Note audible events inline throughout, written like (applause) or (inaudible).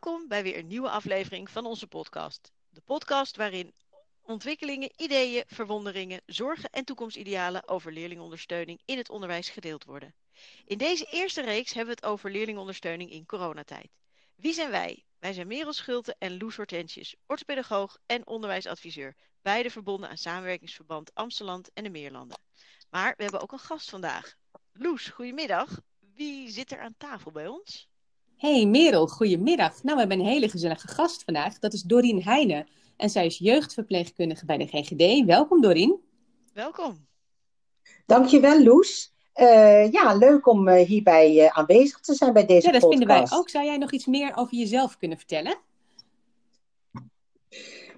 Welkom bij weer een nieuwe aflevering van onze podcast. De podcast waarin ontwikkelingen, ideeën, verwonderingen, zorgen en toekomstidealen over leerlingondersteuning in het onderwijs gedeeld worden. In deze eerste reeks hebben we het over leerlingondersteuning in coronatijd. Wie zijn wij? Wij zijn Merel Schulte en Loes Hortentius, orthopedagoog en onderwijsadviseur, beide verbonden aan Samenwerkingsverband Amsterdam en de Meerlanden. Maar we hebben ook een gast vandaag. Loes, goedemiddag. Wie zit er aan tafel bij ons? Hey Merel, goedemiddag. Nou, we hebben een hele gezellige gast vandaag. Dat is Dorien Heijnen. En zij is jeugdverpleegkundige bij de GGD. Welkom Dorien. Welkom. Dankjewel Loes. Uh, ja, leuk om uh, hierbij uh, aanwezig te zijn bij deze podcast. Ja, dat vinden wij ook. Zou jij nog iets meer over jezelf kunnen vertellen?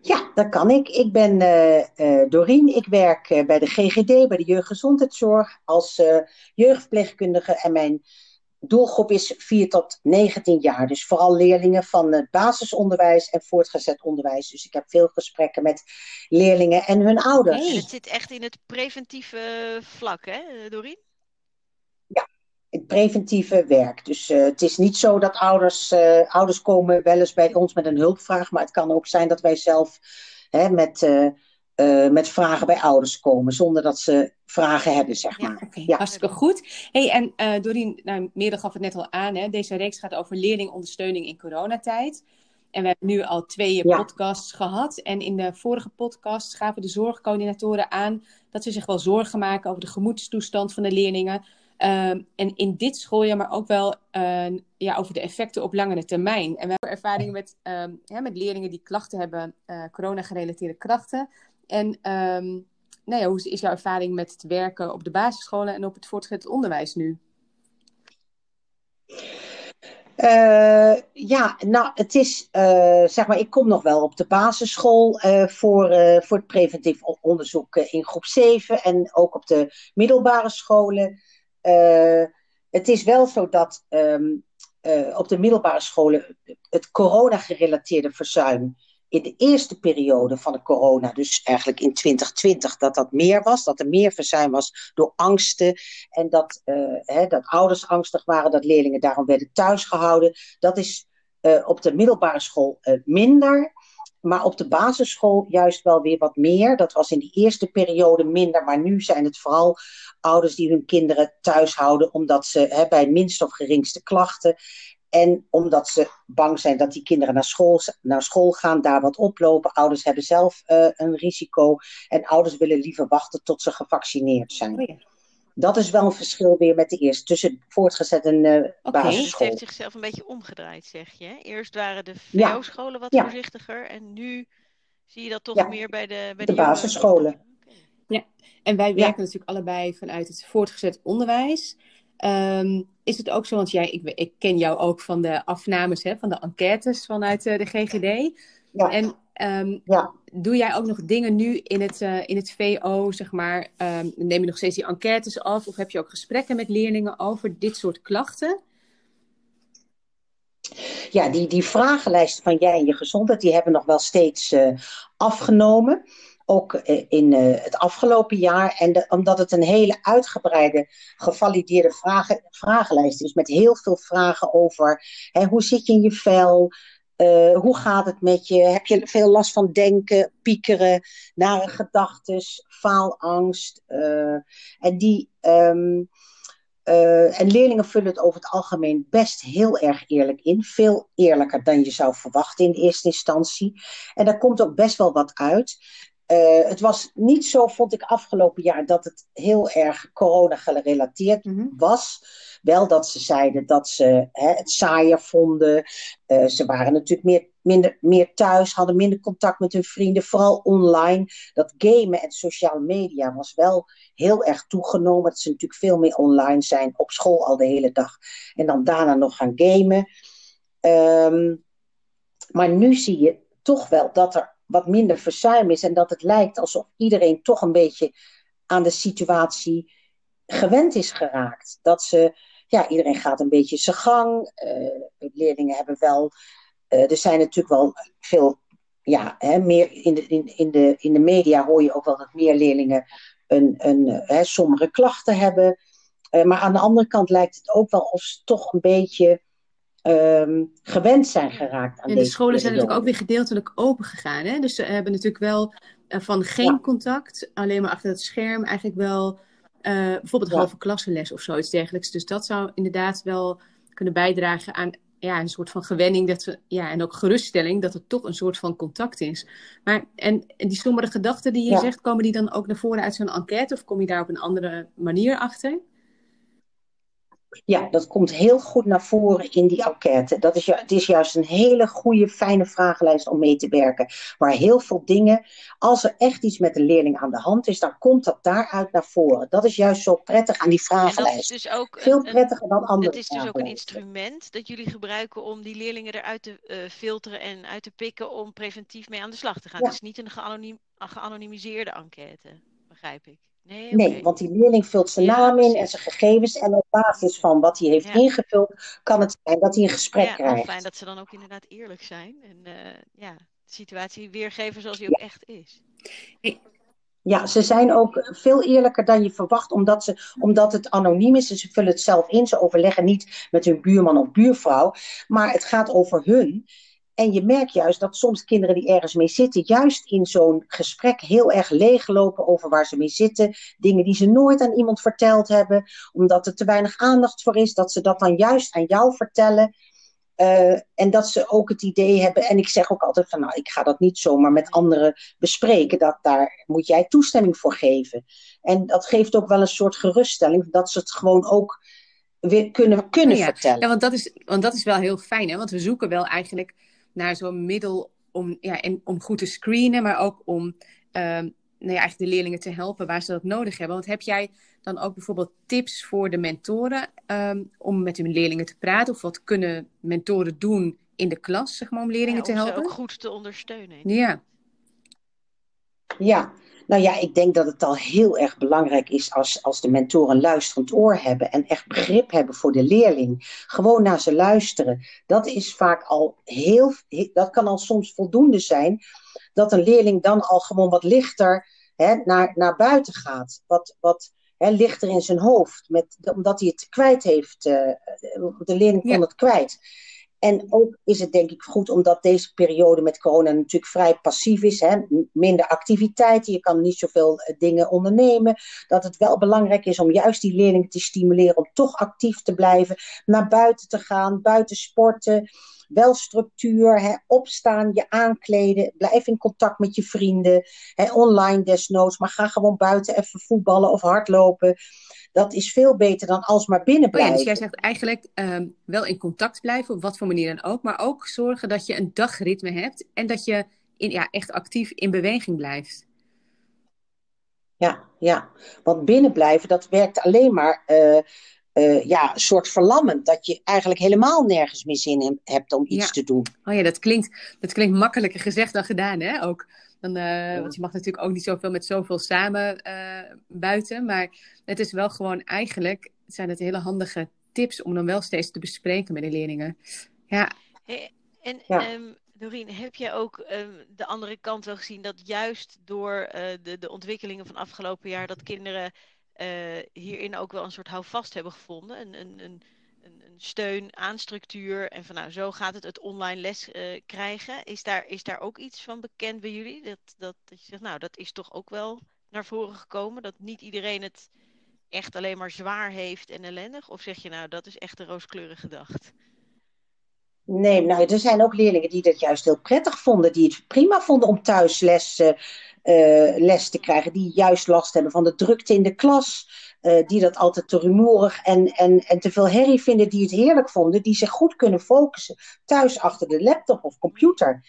Ja, dat kan ik. Ik ben Dorien. Ik werk bij de GGD, bij de jeugdgezondheidszorg, als jeugdverpleegkundige. En mijn doelgroep is 4 tot 19 jaar. Dus vooral leerlingen van het basisonderwijs en voortgezet onderwijs. Dus ik heb veel gesprekken met leerlingen en hun ouders. Hey, het zit echt in het preventieve vlak, hè, Dorien? Ja, het preventieve werk. Dus uh, het is niet zo dat ouders, uh, ouders komen wel eens bij ons met een hulpvraag. Maar het kan ook zijn dat wij zelf hè, met... Uh, uh, met vragen bij ouders komen, zonder dat ze vragen hebben, zeg maar. Ja, okay. ja. Hartstikke goed. Hey, en uh, Dorien, nou, Meerde gaf het net al aan, hè? deze reeks gaat over leerlingondersteuning in coronatijd. En we hebben nu al twee ja. podcasts gehad. En in de vorige podcast gaven de zorgcoördinatoren aan dat ze zich wel zorgen maken over de gemoedstoestand van de leerlingen. Um, en in dit schooljaar, maar ook wel uh, ja, over de effecten op langere termijn. En we hebben ervaring met, um, ja, met leerlingen die klachten hebben, uh, corona-gerelateerde klachten. En um, nou ja, hoe is jouw ervaring met het werken op de basisscholen en op het voortgezet onderwijs nu? Uh, ja, nou, het is, uh, zeg maar, ik kom nog wel op de basisschool uh, voor, voor het preventief onderzoek in groep 7 en ook op de middelbare scholen. het is wel zo dat um, op de middelbare scholen het corona-gerelateerde verzuim in de eerste periode van de corona, dus eigenlijk in 2020, dat dat meer was. Dat er meer verzuim was door angsten. En dat, uh, hè, dat ouders angstig waren, dat leerlingen daarom werden thuisgehouden. Dat is uh, op de middelbare school uh, minder. Maar op de basisschool juist wel weer wat meer. Dat was in de eerste periode minder. Maar nu zijn het vooral ouders die hun kinderen thuis houden. Omdat ze hè, bij minst of geringste klachten en omdat ze bang zijn dat die kinderen naar school, naar school gaan, daar wat oplopen. Ouders hebben zelf uh, een risico. En ouders willen liever wachten tot ze gevaccineerd zijn. Oh ja. Dat is wel een verschil weer met de eerste, tussen voortgezet en uh, okay. basisschool. Het heeft zichzelf een beetje omgedraaid, zeg je. Eerst waren de VO-scholen ja. wat ja. voorzichtiger. En nu zie je dat toch meer bij de, bij de, de basisscholen. Okay. Ja, en wij werken natuurlijk allebei vanuit het voortgezet onderwijs. Um, is het ook zo, want jij, ik, ik, ken jou ook van de afnames, hè, van de enquêtes vanuit uh, de GGD. Ja. En um, ja. doe jij ook nog dingen nu in het, uh, in het VO, zeg maar? Um, neem je nog steeds die enquêtes af? Of heb je ook gesprekken met leerlingen over dit soort klachten? Ja, die, die vragenlijsten van jij en je gezondheid, die hebben nog wel steeds uh, afgenomen ook in uh, het afgelopen jaar. En omdat het een hele uitgebreide, gevalideerde vragen, vragenlijst is. Met heel veel vragen over hè, hoe zit je in je vel? Uh, hoe gaat het met je? Heb je veel last van denken, piekeren, nare gedachten, faalangst? Uh, en die. Uh, en leerlingen vullen het over het algemeen best heel erg eerlijk in. Veel eerlijker dan je zou verwachten in eerste instantie. En daar komt ook best wel wat uit. Uh, het was niet zo, vond ik afgelopen jaar, dat het heel erg corona gerelateerd mm -hmm. was. Wel dat ze zeiden dat ze hè, het saaier vonden. Uh, ze waren natuurlijk meer, minder, meer thuis, hadden minder contact met hun vrienden, vooral online. Dat gamen en sociale media was wel heel erg toegenomen. Dat ze natuurlijk veel meer online zijn, op school al de hele dag. En dan daarna nog gaan gamen. Um, maar nu zie je toch wel dat er wat minder verzuim is en dat het lijkt alsof iedereen toch een beetje aan de situatie gewend is geraakt. Dat ze, ja, iedereen gaat een beetje zijn gang. Uh, leerlingen hebben wel, uh, er zijn natuurlijk wel veel, ja, hè, meer in de, in, in, de, in de media hoor je ook wel dat meer leerlingen een, een, hè, sommige klachten hebben. Maar aan de andere kant lijkt het ook wel of ze toch een beetje ehm, gewend zijn geraakt aan en deze de scholen zijn natuurlijk ook weer gedeeltelijk open gegaan. Hè? Dus ze hebben natuurlijk wel uh, van geen Ja. contact, alleen maar achter het scherm, eigenlijk wel uh, bijvoorbeeld Ja. halve klassenles of zoiets dergelijks. Dus dat zou inderdaad wel kunnen bijdragen aan ja, een soort van gewenning dat we, ja, en ook geruststelling dat er toch een soort van contact is. Maar en, en die sombere gedachten die je Ja. zegt, komen die dan ook naar voren uit zo'n enquête of kom je daar op een andere manier achter? Ja, dat komt heel goed naar voren in die enquête. Dat is, ju- het is juist een hele goede, fijne vragenlijst om mee te werken. Waar heel veel dingen, als er echt iets met een leerling aan de hand is, dan komt dat daaruit naar voren. Dat is juist zo prettig aan die vragenlijst. dus ook Veel een, prettiger dan andere het is dus ook een instrument dat jullie gebruiken om die leerlingen eruit te eh, filteren en uit te pikken om preventief mee aan de slag te gaan. Ja. Het is niet een geanonimiseerde enquête, begrijp ik. Nee, want die leerling vult zijn Ja, naam in en zijn gegevens. En op basis van wat hij heeft Ja. ingevuld, kan het zijn dat hij een gesprek ja, krijgt. fijn dat ze dan ook inderdaad eerlijk zijn en eh, ja, de situatie weergeven zoals die ook echt is. Ja, ze zijn ook veel eerlijker dan je verwacht, omdat, ze, omdat het anoniem is en ze vullen het zelf in. Ze overleggen niet met hun buurman of buurvrouw, maar het gaat over hun. En je merkt juist dat soms kinderen die ergens mee zitten, juist in zo'n gesprek heel erg leeglopen over waar ze mee zitten. Dingen die ze nooit aan iemand verteld hebben, omdat er te weinig aandacht voor is, dat ze dat dan juist aan jou vertellen. Eh, en dat ze ook het idee hebben, en ik zeg ook altijd van, nou, ik ga dat niet zomaar met anderen bespreken, dat daar moet jij toestemming voor geven. En dat geeft ook wel een soort geruststelling, dat ze het gewoon ook weer kunnen, kunnen Oh ja. vertellen. Ja, want dat, is, want dat is wel heel fijn, hè? Want we zoeken wel eigenlijk naar zo'n middel om, ja, en, om goed te screenen, maar ook om ehm, nou ja, eigenlijk de leerlingen te helpen waar ze dat nodig hebben. Want heb jij dan ook bijvoorbeeld tips voor de mentoren ehm, om met hun leerlingen te praten? Of wat kunnen mentoren doen in de klas, zeg maar, om leerlingen Ja, te om ze helpen? ook goed te ondersteunen. Ja, Ja, nou ja, ik denk dat het al heel erg belangrijk is als, als de mentoren een luisterend oor hebben en echt begrip hebben voor de leerling. Gewoon naar ze luisteren. Dat is vaak al heel, he- dat kan al soms voldoende zijn, dat een leerling dan al gewoon wat lichter hè, naar, naar buiten gaat. Wat, wat hè, lichter in zijn hoofd, met, omdat hij het kwijt heeft. eh, de leerling kon Ja. het kwijt. En ook is het denk ik goed omdat deze periode met corona natuurlijk vrij passief is. Hè? Minder activiteiten, je kan niet zoveel eh, dingen ondernemen. Dat het wel belangrijk is om juist die leerlingen te stimuleren om toch actief te blijven. Naar buiten te gaan, buiten sporten. Wel structuur, hè? opstaan, je aankleden. Blijf in contact met je vrienden. Hè? Online desnoods, maar ga gewoon buiten even voetballen of hardlopen. Dat is veel beter dan alsmaar binnen Oh ja, blijven. dus jij zegt eigenlijk ehm, wel in contact blijven, op wat voor manier dan ook, maar ook zorgen dat je een dagritme hebt en dat je in, ja, echt actief in beweging blijft. Ja, ja. Want binnenblijven, dat werkt alleen maar eh, eh, ja, een soort verlammend. Dat je eigenlijk helemaal nergens meer zin in hebt om iets Ja. te doen. Oh ja, dat klinkt, dat klinkt makkelijker gezegd dan gedaan, hè? Ook. Dan, eh, Want je mag natuurlijk ook niet zoveel met zoveel samen eh, buiten. Maar het is wel gewoon eigenlijk, zijn het hele handige tips om dan wel steeds te bespreken met de leerlingen. Ja, Hey, en Ja. ehm, Doreen, heb je ook ehm, de andere kant wel gezien dat juist door eh, de, de ontwikkelingen van afgelopen jaar dat kinderen hierin ook wel een soort houvast hebben gevonden? Een, een, een, een, steun aan structuur en van nou, zo gaat het het online les eh, krijgen. Is daar, is daar ook iets van bekend bij jullie? Dat, dat, dat je zegt, nou, dat is toch ook wel naar voren gekomen? Dat niet iedereen het echt alleen maar zwaar heeft en ellendig? Of zeg je nou, dat is echt een rooskleurig gedacht? Nee, nou, er zijn ook leerlingen die dat juist heel prettig vonden. Die het prima vonden om thuis les, eh, les te krijgen. Die juist last hebben van de drukte in de klas. eh, die dat altijd te rumoerig en, en, en te veel herrie vinden. Die het heerlijk vonden. Die zich goed kunnen focussen thuis achter de laptop of computer.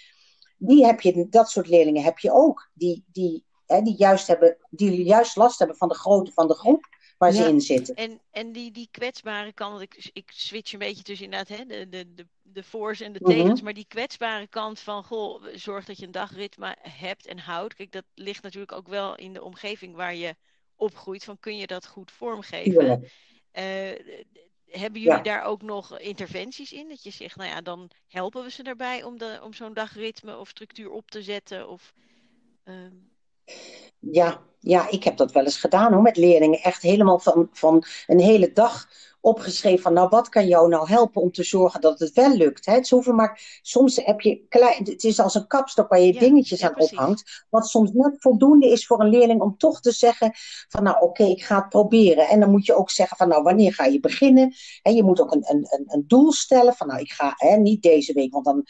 Die heb je, dat soort leerlingen heb je ook. Die, die, hè, die, juist, hebben, die juist last hebben van de grootte van de groep waar ze Ja. in zitten. En, en die, die kwetsbare kant, want ik, ik switch een beetje tussen inderdaad hè, de, de, de, de voor's en de Mhm. tegens, maar die kwetsbare kant van, goh, zorg dat je een dagritme hebt en houdt. Kijk, dat ligt natuurlijk ook wel in de omgeving waar je opgroeit, van kun je dat goed vormgeven. Eh, hebben jullie Ja. daar ook nog interventies in? Dat je zegt, nou ja, dan helpen we ze daarbij om, de, om zo'n dagritme of structuur op te zetten? Of, ehm, Ja, ja, ik heb dat wel eens gedaan hoor, met leerlingen. Echt helemaal van, van een hele dag opgeschreven van, nou, wat kan jou nou helpen om te zorgen dat het wel lukt? Hè? Het, is hoeven maar, soms heb je klein, het is als een kapstok waar je Ja, dingetjes ja, aan precies. ophangt, wat soms net voldoende is voor een leerling om toch te zeggen van, nou, oké, ik ga het proberen. En dan moet je ook zeggen van, nou, wanneer ga je beginnen? En je moet ook een, een, een, een doel stellen van, nou, ik ga hè, niet deze week, want dan,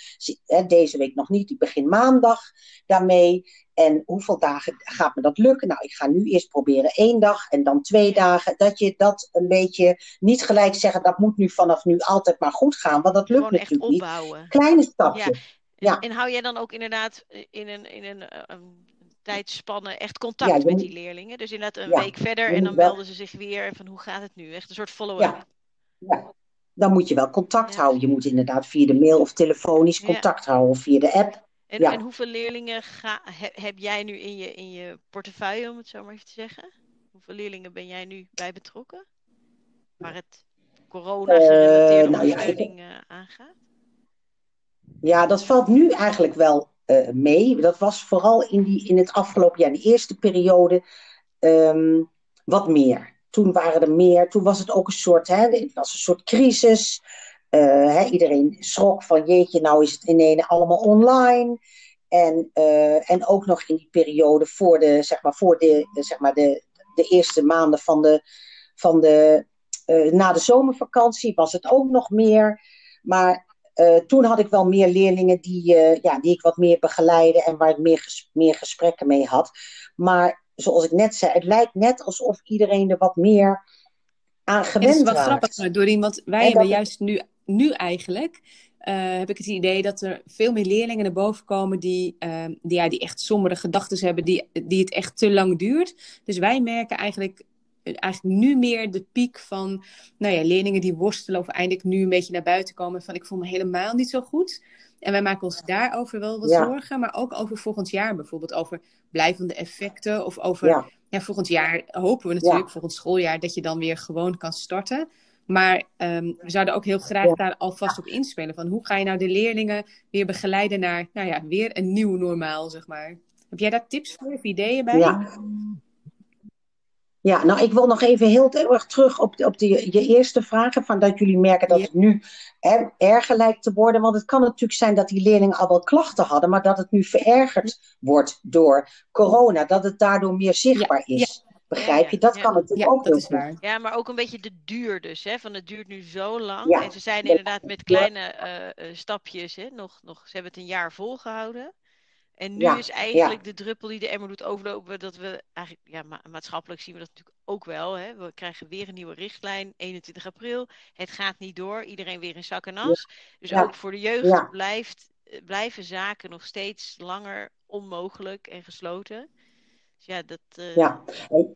hè, deze week nog niet, ik begin maandag daarmee. En hoeveel dagen gaat me dat lukken? Nou, ik ga nu eerst proberen één dag en dan twee dagen. Dat je dat een beetje niet gelijk zeggen, dat moet nu vanaf nu altijd maar goed gaan, want dat lukt Gewoon echt natuurlijk niet. opbouwen. Kleine stapjes. En, Ja. en hou jij dan ook inderdaad in een, in een, eh, een tijdspanne echt contact Ja, met moet- die leerlingen? Dus inderdaad een Ja, week verder en dan wel- melden ze zich weer en van hoe gaat het nu? Echt een soort follow-up. Ja. Dan moet je wel contact Ja. houden. Je moet inderdaad via de mail of telefonisch Ja. contact houden of via de app. En, Ja. en hoeveel leerlingen ga, he- heb jij nu in je, in je portefeuille, om het zo maar even te zeggen? Hoeveel leerlingen ben jij nu bij betrokken? Waar het corona-gerelateerde Eh, nou ja, eh, aangaat? Ja, dat valt nu eigenlijk wel eh, mee. Dat was vooral in, die, in het afgelopen jaar, de eerste periode, ehm, wat meer. Toen waren er meer, toen was het ook een soort, hè, het was een soort crisis. Eh, iedereen schrok van jeetje, nou is het ineens allemaal online. En, eh, en ook nog in die periode voor de, zeg maar, voor de, zeg maar de, de eerste maanden van de, van de eh, na de zomervakantie was het ook nog meer. Maar toen had ik wel meer leerlingen die, ja, die ik wat meer begeleide en waar ik meer, ges- meer gesprekken mee had. Maar zoals ik net zei, het lijkt net alsof iedereen er wat meer aan Het is gewend wat raakt. grappig, Dorien, want wij En hebben juist nu, nu eigenlijk, eh, heb ik het idee dat er veel meer leerlingen naar boven komen die, eh, die, ja, die echt sombere gedachten hebben, die, die het echt te lang duurt. Dus wij merken eigenlijk, eh, eigenlijk nu meer de piek van nou ja, leerlingen die worstelen of eindelijk nu een beetje naar buiten komen van ik voel me helemaal niet zo goed. En wij maken ons daarover wel wat Ja. zorgen, maar ook over volgend jaar bijvoorbeeld, over blijvende effecten of over Ja, ja, volgend jaar hopen we natuurlijk, volgend schooljaar, dat je dan weer gewoon kan starten. Maar ehm, we zouden ook heel graag daar alvast op inspelen. Van hoe ga je nou de leerlingen weer begeleiden naar, nou ja, weer een nieuw normaal, zeg maar. Heb jij daar tips voor of ideeën bij? ja. Ja, nou, ik wil nog even heel erg terug op, de, op de, je eerste vragen. Van dat jullie merken dat het nu hè, erger lijkt te worden. Want het kan natuurlijk zijn dat die leerlingen al wel klachten hadden. Maar dat het nu verergerd wordt door corona. Dat het daardoor meer zichtbaar is. Begrijp je? Dat Ja. kan natuurlijk Ja, ook dat goed. Ja, maar ook een beetje de duur dus, hè? Van het duurt nu zo lang. Ja. En ze zijn inderdaad met kleine eh, eh, stapjes, hè? Nog, nog, ze hebben het een jaar volgehouden. En nu Ja, is eigenlijk de druppel die de emmer doet overlopen, dat we eigenlijk, ja, ma- maatschappelijk zien we dat natuurlijk ook wel. Hè? We krijgen weer een nieuwe richtlijn, 21 april. Het gaat niet door, iedereen weer in zak en as. Dus Ja. ook voor de jeugd Ja. blijft, eh, blijven zaken nog steeds langer onmogelijk en gesloten. Dus ja, dat... eh, Ja. En,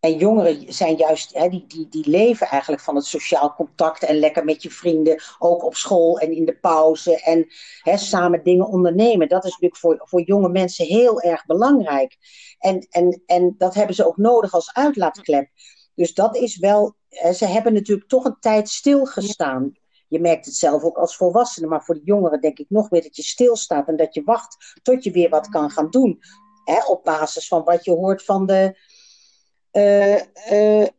en jongeren zijn juist, hè, die, die, die leven eigenlijk van het sociaal contact en lekker met je vrienden, ook op school en in de pauze en hè, samen dingen ondernemen. Dat is natuurlijk voor, voor jonge mensen heel erg belangrijk. En, en, en dat hebben ze ook nodig als uitlaatklep. Dus dat is wel, hè, ze hebben natuurlijk toch een tijd stilgestaan. Je merkt het zelf ook als volwassene, maar voor de jongeren denk ik nog meer dat je stilstaat en dat je wacht tot je weer wat kan gaan doen. Hè, op basis van wat je hoort van de,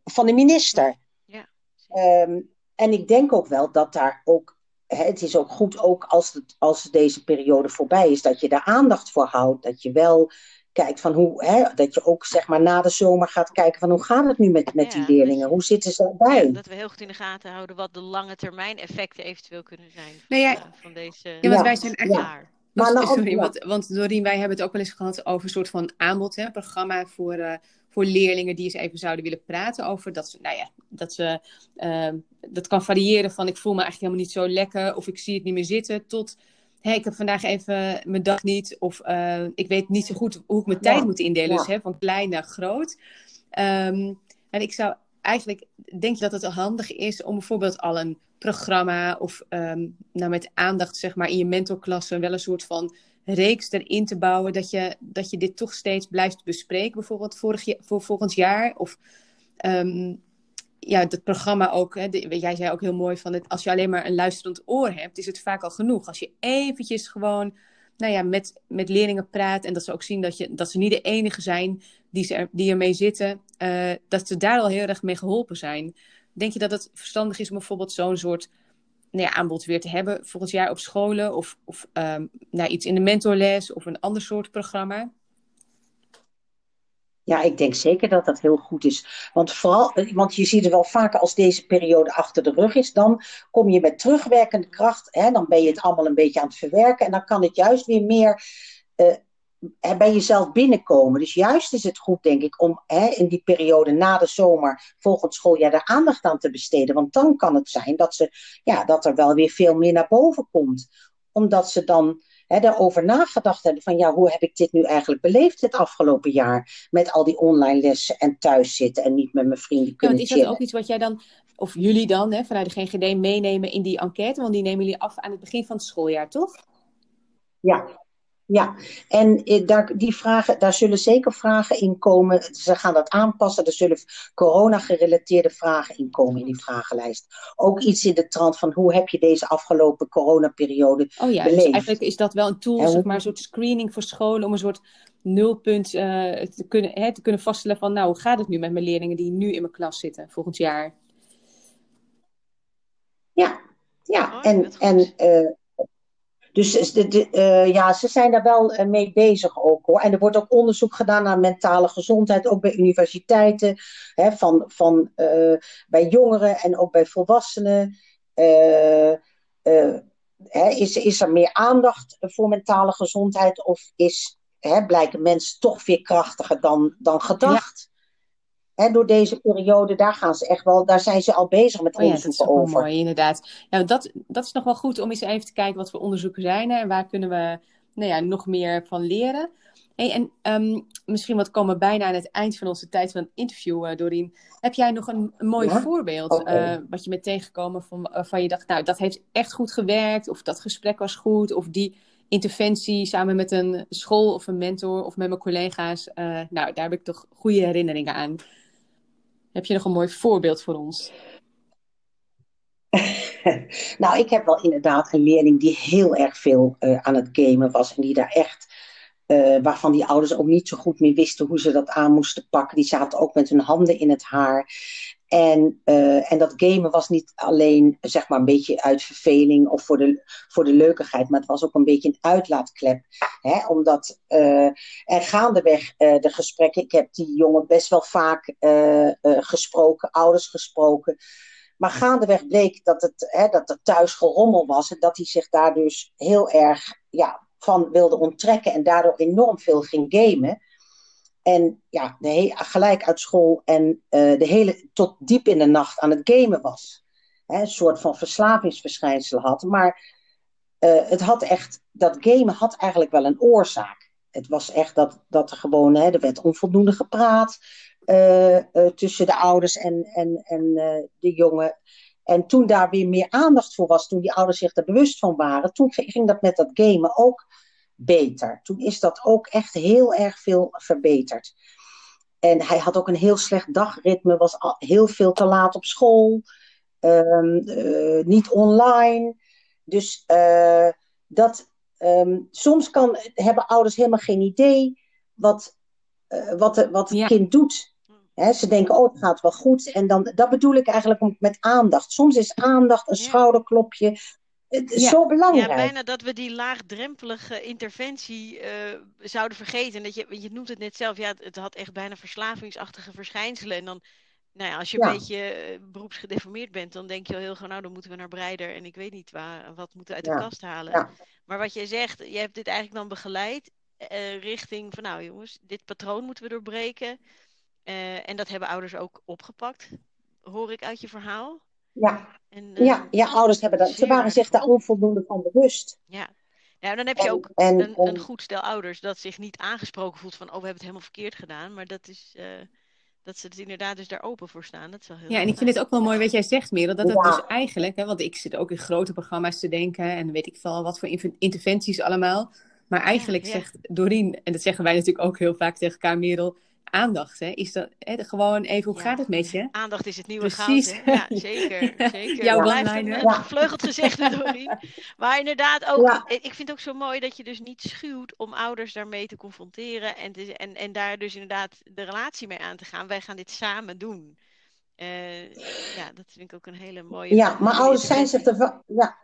van de minister. Ja. Ehm, en ik denk ook wel dat daar ook. hè, Het is ook goed, ook als, het, als deze periode voorbij is, dat je daar aandacht voor houdt. Dat je wel kijkt van hoe. Hè, dat je ook zeg maar na de zomer gaat kijken van hoe gaat het nu met, met Ja, die leerlingen? Hoe zitten ze erbij? Ja, dat we heel goed in de gaten houden wat de lange termijn effecten eventueel kunnen zijn van, Nou ja, eh, van deze Ja, want Ja, wij zijn echt ja. jaar. Maar nou, sorry, want, want Dorien, wij hebben het ook wel eens gehad over een soort van aanbod, hè, programma voor, eh, voor leerlingen die eens even zouden willen praten over dat ze, nou ja, dat ze, ehm, dat kan variëren van ik voel me eigenlijk helemaal niet zo lekker of ik zie het niet meer zitten tot, hé, ik heb vandaag even mijn dag niet of eh, ik weet niet zo goed hoe ik mijn tijd Ja, moet indelen, ja. dus hè, van klein naar groot. Ehm, en ik zou eigenlijk, denk je dat het handig is om bijvoorbeeld al een programma of ehm, nou met aandacht zeg maar in je mentorklasse wel een soort van reeks erin te bouwen dat je, dat je dit toch steeds blijft bespreken, bijvoorbeeld vorig voor volgend jaar of ehm, ja, het programma ook, hè, jij zei ook heel mooi van het, als je alleen maar een luisterend oor hebt, is het vaak al genoeg. Als je eventjes gewoon nou ja, met, met leerlingen praat en dat ze ook zien dat, je, dat ze niet de enige zijn die, ze er, die ermee zitten, eh, dat ze daar al heel erg mee geholpen zijn. denk je dat het verstandig is om bijvoorbeeld zo'n soort nou ja, aanbod weer te hebben volgend jaar op scholen? Of, of nou, iets in de mentorles of een ander soort programma? Ja, ik denk zeker dat dat heel goed is. Want, vooral, want je ziet het wel vaker als deze periode achter de rug is, dan kom je met terugwerkende kracht, hè, dan ben je het allemaal een beetje aan het verwerken en dan kan het juist weer meer uh, bij jezelf binnenkomen. Dus juist is het goed, denk ik, om hè, in die periode na de zomer, volgend schooljaar, daar aandacht aan te besteden. Want dan kan het zijn dat, ze, ja, dat er wel weer veel meer naar boven komt. Omdat ze dan hè, daarover nagedacht hebben van ja, hoe heb ik dit nu eigenlijk beleefd het afgelopen jaar? Met al die online lessen en thuis zitten en niet met mijn vrienden kunnen ja, is dat ook iets wat jij dan, of jullie dan, hè, vanuit de GGD meenemen in die enquête? Want die nemen jullie af aan het begin van het schooljaar, toch? Ja, ja, en eh, daar, die vragen, daar zullen zeker vragen in komen. Ze gaan dat aanpassen. Er zullen corona-gerelateerde vragen in komen in die vragenlijst. Ook iets in de trant van hoe heb je deze afgelopen coronaperiode oh ja, dus eigenlijk is dat wel een tool, zeg maar, een soort screening voor scholen om een soort nulpunt uh, te, kunnen, hè, te kunnen vaststellen van, nou, hoe gaat het nu met mijn leerlingen die nu in mijn klas zitten volgend jaar? Ja, ja. Oh, en, en uh, dus de, uh, ja, ze zijn daar wel uh, mee bezig ook hoor. En er wordt ook onderzoek gedaan naar mentale gezondheid, ook bij universiteiten, hè, van, van, uh, bij jongeren en ook bij volwassenen. Hè, is, is er meer aandacht voor mentale gezondheid of is, hè, blijken mensen toch weer krachtiger dan, dan gedacht? Door deze periode, daar gaan ze echt wel, daar zijn ze al bezig met onderzoeken oh ja, dat is over. Mooi, inderdaad. Ja, dat, dat is nog wel goed om eens even te kijken wat voor onderzoeken zijn en waar kunnen we nou ja, nog meer van leren. Hey, en um, misschien wat komen bijna aan het eind van onze tijd van het interview, uh, Dorien. Heb jij nog een, een mooi voorbeeld okay. uh, wat je bent tegengekomen van, van je dacht, nou, dat heeft echt goed gewerkt, of dat gesprek was goed, of die interventie samen met een school of een mentor of met mijn collega's. Uh, nou, daar heb ik toch goede herinneringen aan. Heb je nog een mooi voorbeeld voor ons? (laughs) nou, ik heb wel inderdaad een leerling die heel erg veel uh, aan het gamen was. En die daar echt, uh, waarvan die ouders ook niet zo goed meer wisten hoe ze dat aan moesten pakken. Die zaten ook met hun handen in het haar. En, uh, en dat gamen was niet alleen zeg maar een beetje uit verveling of voor de, voor de leukigheid, maar het was ook een beetje een uitlaatklep. Hè? Omdat uh, en gaandeweg uh, de gesprekken, ik heb die jongen best wel vaak gesproken, ouders gesproken. Maar gaandeweg bleek dat, het, hè, dat er thuis gerommel was en dat hij zich daar dus heel erg ja, van wilde onttrekken en daardoor enorm veel ging gamen. En ja, de gelijk uit school en uh, de hele, tot diep in de nacht aan het gamen was. Hè, een soort van verslavingsverschijnsel had. Maar uh, het had echt, dat gamen had eigenlijk wel een oorzaak. Het was echt dat, dat er gewoon, hè, er werd onvoldoende gepraat uh, tussen de ouders en, en, en de jongen. En toen daar weer meer aandacht voor was, toen die ouders zich er bewust van waren, toen ging dat met dat gamen ook beter. Toen is dat ook echt heel erg veel verbeterd. En hij had ook een heel slecht dagritme, was heel veel te laat op school, um, uh, niet online. Dus uh, dat, um, soms kan, hebben ouders helemaal geen idee wat, uh, wat, de, wat het ja. kind doet. He, ze denken, oh, het gaat wel goed. En dan, dat bedoel ik eigenlijk met aandacht. Soms is aandacht een ja. schouderklopje, het is ja. zo belangrijk. Ja, bijna dat we die laagdrempelige interventie uh, zouden vergeten. Dat je, je noemt het net zelf, ja, het had echt bijna verslavingsachtige verschijnselen. En dan, nou ja, als je ja. een beetje uh, beroepsgedeformeerd bent, dan denk je al heel gewoon, nou, dan moeten we naar Breider en ik weet niet waar, wat moeten we uit de kast halen. Maar wat jij zegt, je hebt dit eigenlijk dan begeleid uh, richting van, nou jongens, dit patroon moeten we doorbreken. en dat hebben ouders ook opgepakt, hoor ik uit je verhaal. Ja. En, uh, ja, ja, ouders hebben dat. Ze waren zich daar onvoldoende van bewust. Ja. Ja, dan heb je ook en, een, en, een, goed stel ouders dat zich niet aangesproken voelt van, oh, we hebben het helemaal verkeerd gedaan. Maar dat is, uh, dat ze het inderdaad dus daar open voor staan. Dat is wel heel ja, en ik vind het ook wel mooi wat jij zegt, Merel. Dat het ja. dus eigenlijk, hè, want ik zit ook in grote programma's te denken en weet ik veel wat voor interventies allemaal. Maar eigenlijk ja, ja. zegt Dorien, en dat zeggen wij natuurlijk ook heel vaak tegen elkaar, Merel, aandacht. Hè? Is dat hè, gewoon even, hoe ja. gaat het met je? Aandacht is het nieuwe Precies. goud. Hè? Ja, (laughs) zeker. zeker. Jouw ja. one een, een gevleugeld gezegd. (laughs) Maar inderdaad ook, ja. ik vind het ook zo mooi dat je dus niet schuwt om ouders daarmee te confronteren. En, te, en, en daar dus inderdaad de relatie mee aan te gaan. Wij gaan dit samen doen. ja, dat vind ik ook een hele mooie. Ja, maar ouders zijn zich er wel. Ja,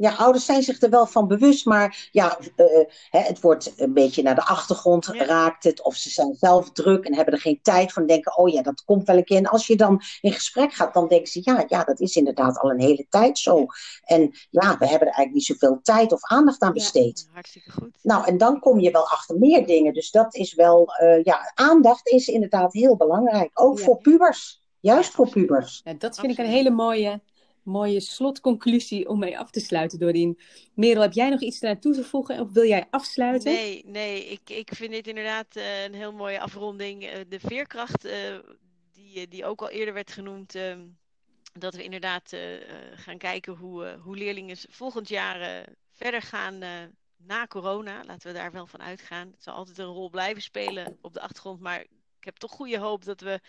ja, ouders zijn zich er wel van bewust, maar ja, uh, hè, het wordt een beetje naar de achtergrond raakt het. Of ze zijn zelf druk en hebben er geen tijd van. Denken, oh ja, dat komt wel een keer. En als je dan in gesprek gaat, dan denken ze, ja, ja, dat is inderdaad al een hele tijd zo. En ja, we hebben er eigenlijk niet zoveel tijd of aandacht aan besteed. Ja, hartstikke goed. Nou, en dan kom je wel achter meer dingen. Dus dat is wel, uh, ja, aandacht is inderdaad heel belangrijk. Ook voor pubers. Juist voor pubers. Ja, dat vind ik een hele mooie mooie slotconclusie om mee af te sluiten, Dorien. Merel, heb jij nog iets eraan toe te voegen of wil jij afsluiten? Nee, nee ik, ik vind dit inderdaad uh, een heel mooie afronding. Uh, de veerkracht, uh, die, die ook al eerder werd genoemd, ehm, dat we inderdaad gaan kijken hoe, hoe leerlingen volgend jaar verder gaan na corona. Laten we daar wel van uitgaan. Het zal altijd een rol blijven spelen op de achtergrond, maar ik heb toch goede hoop dat we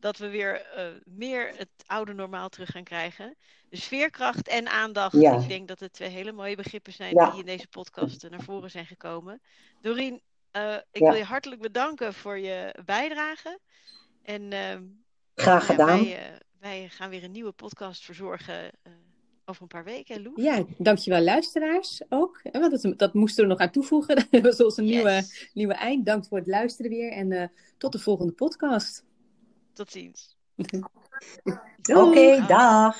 dat we weer uh, meer het oude normaal terug gaan krijgen. Dus veerkracht en aandacht. Ja. Ik denk dat het twee hele mooie begrippen zijn ja. die in deze podcast naar voren zijn gekomen. Dorien, uh, ik ja. wil je hartelijk bedanken voor je bijdrage. En uh, graag gedaan. Wij, uh, wij, gaan weer een nieuwe podcast verzorgen over een paar weken. Loes. Ja, dankjewel luisteraars ook. Want dat, dat moesten we nog aan toevoegen. (laughs) Dat was onze yes. nieuwe, nieuwe eind. Dank voor het luisteren weer en tot de volgende podcast. Tot ziens. (laughs) Oké, okay, dag.